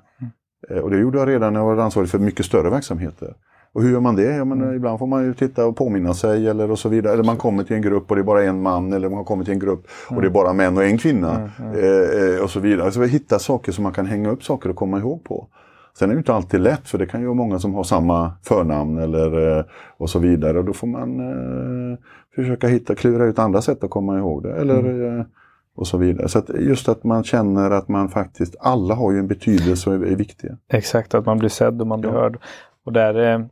Mm. och det gjorde jag redan när jag var ansvarig för mycket större verksamheter. Och hur gör man det? Jag menar, mm. Ibland får man ju titta och påminna sig eller och så vidare. Eller man kommer till en grupp och det är bara en man eller man kommer till en grupp och det är bara män och en kvinna. Eh, och så vidare. Alltså hitta saker som man kan hänga upp saker och komma ihåg på. Sen är det inte alltid lätt för det kan ju vara många som har samma förnamn eller eh, och så vidare. Och då får man eh, försöka hitta, klura ut andra sätt att komma ihåg det. Eller, mm. eh, och så vidare. Så att just att man känner att man faktiskt, alla har ju en betydelse och är, är viktiga. Exakt, att man blir sedd och man blir ja. hörd. Och där eh,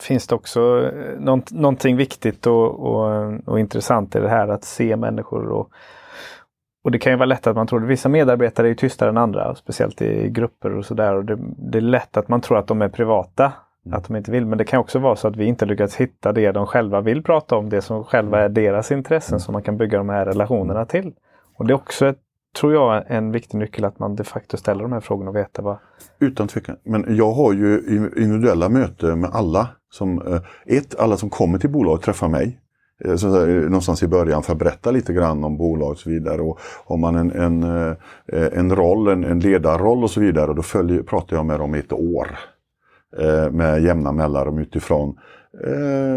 finns det också eh, nånt, någonting viktigt och, och, och intressant i det här att se människor och och det kan ju vara lätt att man tror att vissa medarbetare är tystare än andra, speciellt i grupper och sådär. det, det är lätt att man tror att de är privata. Att de inte vill. Men det kan också vara så att vi inte lyckats hitta det de själva vill prata om, det som själva är deras intressen som man kan bygga de här relationerna till. Och det är också, ett, tror jag, en viktig nyckel att man de facto ställer de här frågorna och vet vad... Utan tvekan. Men jag har ju individuella möten med alla. Som, eh, ett, alla som kommer till bolaget träffar mig. Eh, så där, någonstans i början för att berätta lite grann om bolag och så vidare. Och har man en, en, eh, en roll, en, en ledarroll och så vidare, då följer, pratar jag med dem i ett år. Eh, med jämna mellanrum utifrån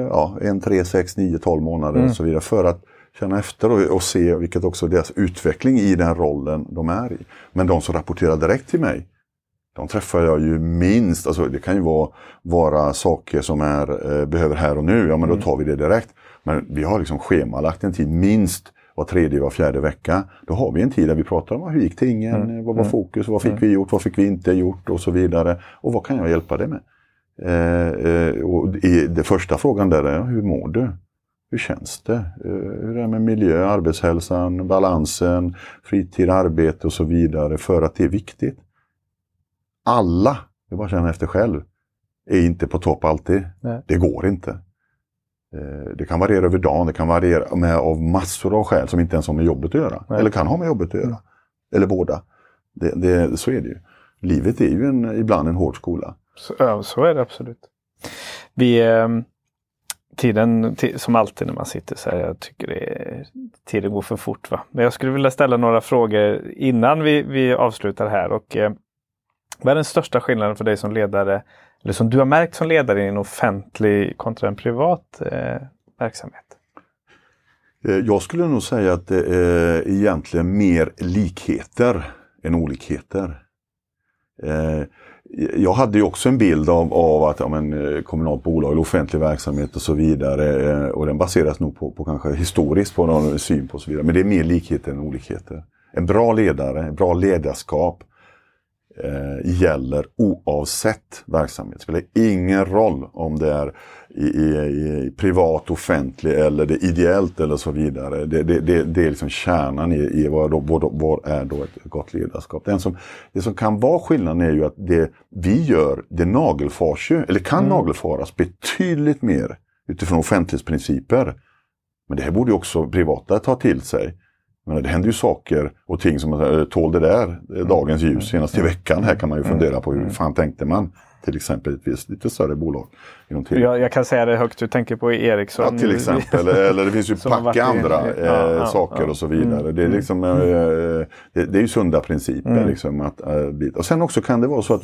ja, en, tre, sex, nio, tolv månader mm. och så vidare. För att känna efter och, och se vilket också deras utveckling i den rollen de är i. Men de som rapporterar direkt till mig, de träffar jag ju minst, alltså det kan ju vara, vara saker som är, behöver här och nu, ja men då mm. tar vi det direkt. Men vi har liksom schemalagt en tid minst var tredje, var fjärde vecka. Då har vi en tid där vi pratar om hur gick tingen, mm. vad var mm. fokus, vad fick mm. vi gjort, vad fick vi inte gjort och så vidare. Och vad kan jag hjälpa dig med? Eh, eh, och i, det första frågan där är, hur mår du? Hur känns det? Eh, hur är det med miljö, arbetshälsan, balansen, fritid, arbete och så vidare för att det är viktigt. Alla, jag bara känner efter själv, är inte på topp alltid. Nej. Det går inte. Eh, det kan variera över dagen, det kan variera med av massor av skäl som inte ens har med jobbet att göra. Nej. Eller kan ha med jobbet att göra. Mm. Eller båda. Det, det, så är det ju. Livet är ju en, ibland en hård skola. Så, ja, så är det absolut. Vi, eh, tiden, som alltid när man sitter så här, jag tycker det, tiden går för fort. Va? Men jag skulle vilja ställa några frågor innan vi, vi avslutar här. Och, eh, vad är den största skillnaden för dig som ledare eller som du har märkt som ledare i en offentlig kontra en privat eh, verksamhet? Eh, jag skulle nog säga att det är egentligen mer likheter än olikheter. Eh, jag hade ju också en bild av, av att ja, men, eh, kommunalt bolag eller offentlig verksamhet och så vidare. Och den baseras nog på, på kanske historiskt på någon syn på och så vidare. Men det är mer likheter än olikheter. En bra ledare, bra ledarskap eh, gäller oavsett verksamhet. Det spelar ingen roll om det är i, i, i privat, offentlig eller det ideellt eller så vidare. Det, det, det, det är liksom kärnan i, i vad, vad, vad är då ett gott ledarskap. Det som, det som kan vara skillnaden är ju att det vi gör, det nagelfars ju, eller kan mm. nagelfaras betydligt mer utifrån offentlighetsprinciper. Men det här borde också privata ta till sig. Men det händer ju saker och ting som äh, tål det där mm. dagens ljus. Mm. Senast i veckan här kan man ju mm. fundera på hur fan tänkte man? Till exempel ett lite större bolag. Jag, jag kan säga det högt, du tänker på Ericsson. Ja, till exempel. Eller det finns ju packa andra äh, ja, ja, saker ja. och så vidare. Mm. Det, är liksom, äh, det, det, är ju sunda principer. Mm. Liksom, att, och sen också kan det vara så att,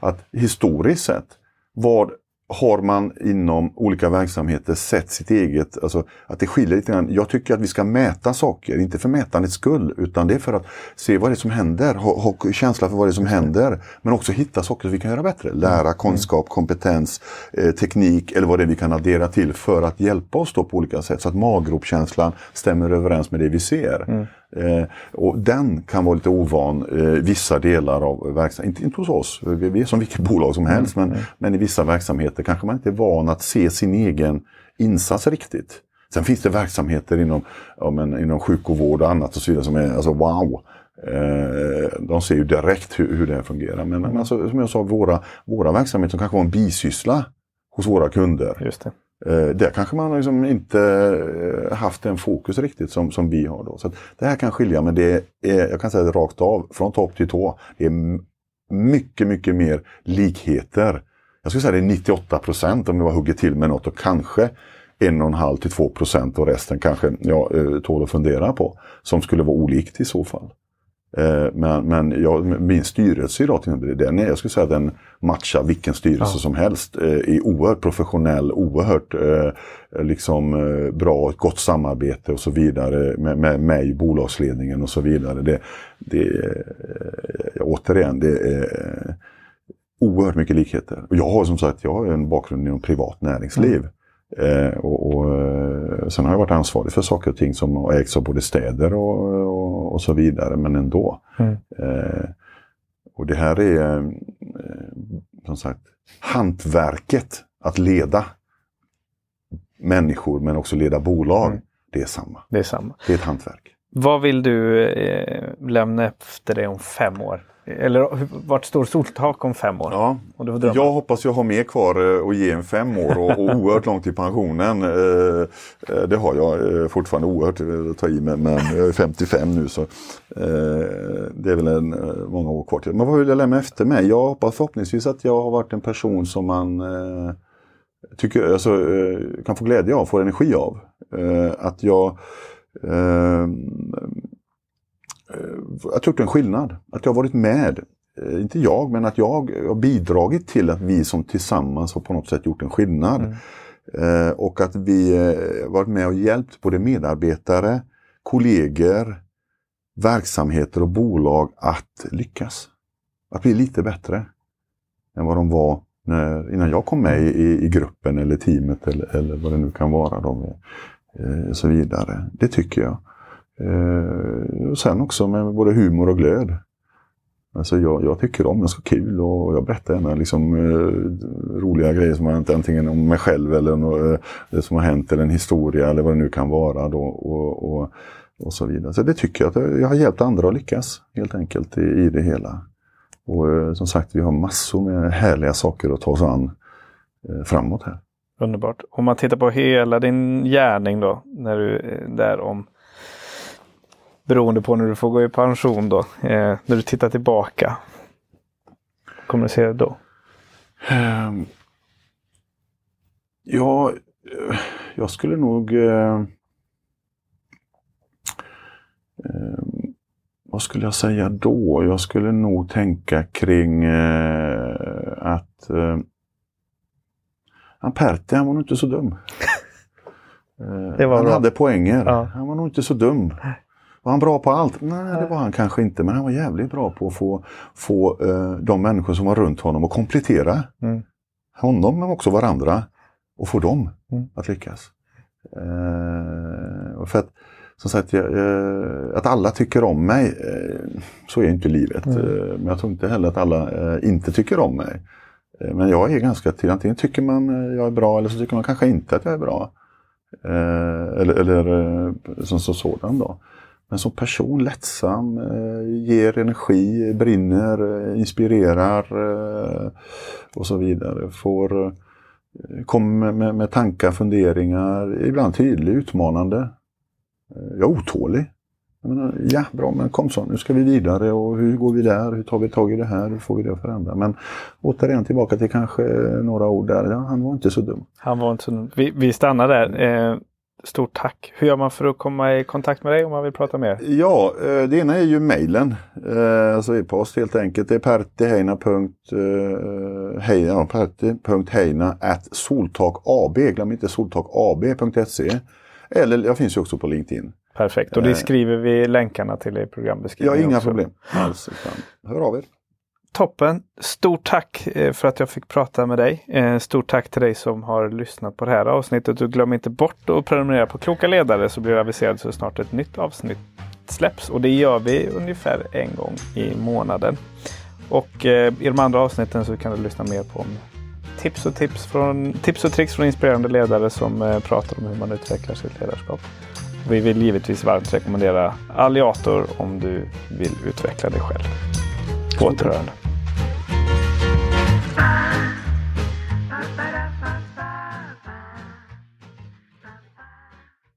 att historiskt sett vad har man inom olika verksamheter sett sitt eget, alltså att det skiljer lite grann. Jag tycker att vi ska mäta saker, inte för mätandets skull, utan det är för att se vad det är som händer, ha, ha känsla för vad det är som händer, men också hitta saker som vi kan göra bättre. Lära, mm. kunskap, kompetens, eh, teknik eller vad det är vi kan addera till för att hjälpa oss då på olika sätt så att maggropkänslan stämmer överens med det vi ser. Mm. Eh, och den kan vara lite ovan eh, vissa delar av verksamheten, inte, inte hos oss, vi, vi är som vilket bolag som helst, mm. men, mm. men i vissa verksamheter kanske man inte är van att se sin egen insats riktigt. Sen finns det verksamheter inom, ja, men, inom sjuk och annat och så vidare som är alltså wow. Eh, de ser ju direkt hur, hur det fungerar. Men, men alltså, som jag sa, våra, våra verksamheter som kanske var en bisyssla hos våra kunder. Just det. Eh, där kanske man liksom inte eh, haft den fokus riktigt som, som vi har. Då. Så Det här kan skilja, men det är, jag kan säga det rakt av, från topp till tå. Det är mycket, mycket mer likheter. Jag skulle säga det är 98 procent om det var hugget till med något och kanske 1,5 till 2 procent och resten kanske jag eh, tål att fundera på. Som skulle vara olikt i så fall. Eh, men, men jag, min styrelse idag, den är, jag skulle säga den matchar vilken styrelse ja. som helst. Eh, är oerhört professionell, oerhört eh, liksom, bra, ett gott samarbete och så vidare med, med mig, bolagsledningen och så vidare. Det, det, återigen, det är oerhört mycket likheter. Och jag har som sagt jag har en bakgrund inom privat näringsliv. Mm. Eh, och, och, eh, sen har jag varit ansvarig för saker och ting som har ägts av både städer och, och, och så vidare, men ändå. Mm. Eh, och det här är eh, som sagt hantverket att leda människor men också leda bolag. Mm. Det är samma. Det är samma. Det är ett hantverk. Vad vill du eh, lämna efter dig om fem år? Eller vart står soltak om fem år? Ja, jag hoppas jag har mer kvar eh, att ge än fem år och, och oerhört långt till pensionen. Eh, eh, det har jag fortfarande oerhört att ta i med, men jag är 55 nu så det är väl en, många år kvar till. Men vad vill jag lämna efter mig? Jag hoppas förhoppningsvis att jag har varit en person som man tycker, alltså, kan få glädje av, får energi av. Att jag att jag gjort en skillnad. Att jag varit med. Eh, inte jag, men att jag har bidragit till att vi som tillsammans har på något sätt gjort en skillnad. Mm. Eh, och att vi eh, varit med och hjälpt både medarbetare, kollegor, verksamheter och bolag att lyckas. Att bli lite bättre än vad de var när, innan jag kom med i, i gruppen eller teamet eller, eller vad det nu kan vara. De, eh, så vidare. Det tycker jag. Eh, och sen också med både humor och glöd. Alltså jag, jag tycker om, jag ska kul och jag berättar gärna liksom, eh, roliga grejer som har hänt antingen om mig själv eller något, eh, det som har hänt eller en historia eller vad det nu kan vara. Då, och, och, och så vidare. Så det tycker jag att jag har hjälpt andra att lyckas helt enkelt i, i det hela. Och eh, som sagt, vi har massor med härliga saker att ta oss an eh, framåt här. Underbart. Om man tittar på hela din gärning då, när du är där om beroende på när du får gå i pension då, eh, när du tittar tillbaka? kommer du se då? Um, ja, jag skulle nog... Uh, um, vad skulle jag säga då? Jag skulle nog tänka kring uh, att uh, Pertti, han var nog inte så dum. han bra. hade poänger. Ja. Han var nog inte så dum. Var han bra på allt? Nej, det var han kanske inte. Men han var jävligt bra på att få, få uh, de människor som var runt honom att komplettera mm. honom, men också varandra. Och få dem mm. att lyckas. Uh, för att, som sagt, jag, uh, att alla tycker om mig, så är inte livet. Mm. men jag tror inte heller att alla inte tycker om mig. men jag är ganska till, antingen tycker man jag är bra eller så tycker man kanske inte att jag är bra. eller eller som så sådan då. Men som person lättsam, eh, ger energi, brinner, eh, inspirerar eh, och så vidare. Får, eh, kommer med, med tankar, funderingar, ibland tydlig, utmanande. Eh, Jag är otålig. Jag menar, ja, bra, men kom så, nu ska vi vidare och hur går vi där? Hur tar vi tag i det här? Hur får vi det att förändra? Men återigen tillbaka till kanske några ord där. Ja, han var inte så dum. Han var inte så dum. Vi, vi stannar där. Eh, Stort tack! Hur gör man för att komma i kontakt med dig om man vill prata mer? Ja, eh, det ena är ju mejlen. Eh, alltså e-post helt enkelt. Det är pertiheina.heina at soltakab. Glöm inte soltakab.se. Eller jag finns ju också på LinkedIn. Perfekt, och det skriver vi länkarna till i programbeskrivningen. Ja, inga också. problem alls. Hör av er. Toppen! Stort tack eh, för att jag fick prata med dig. Eh, Stort tack till dig som har lyssnat på det här avsnittet. Och glöm inte bort att prenumerera på Kloka Ledare så blir det aviserat så snart ett nytt avsnitt släpps. Och det gör vi ungefär en gång i månaden. Och eh, i de andra avsnitten så kan du lyssna mer på tips och, tips, från, tips och tricks från inspirerande ledare som pratar om hur man utvecklar sitt ledarskap. Vi vill givetvis varmt rekommendera Alliator om du vill utveckla dig själv. På återhörande. Bye.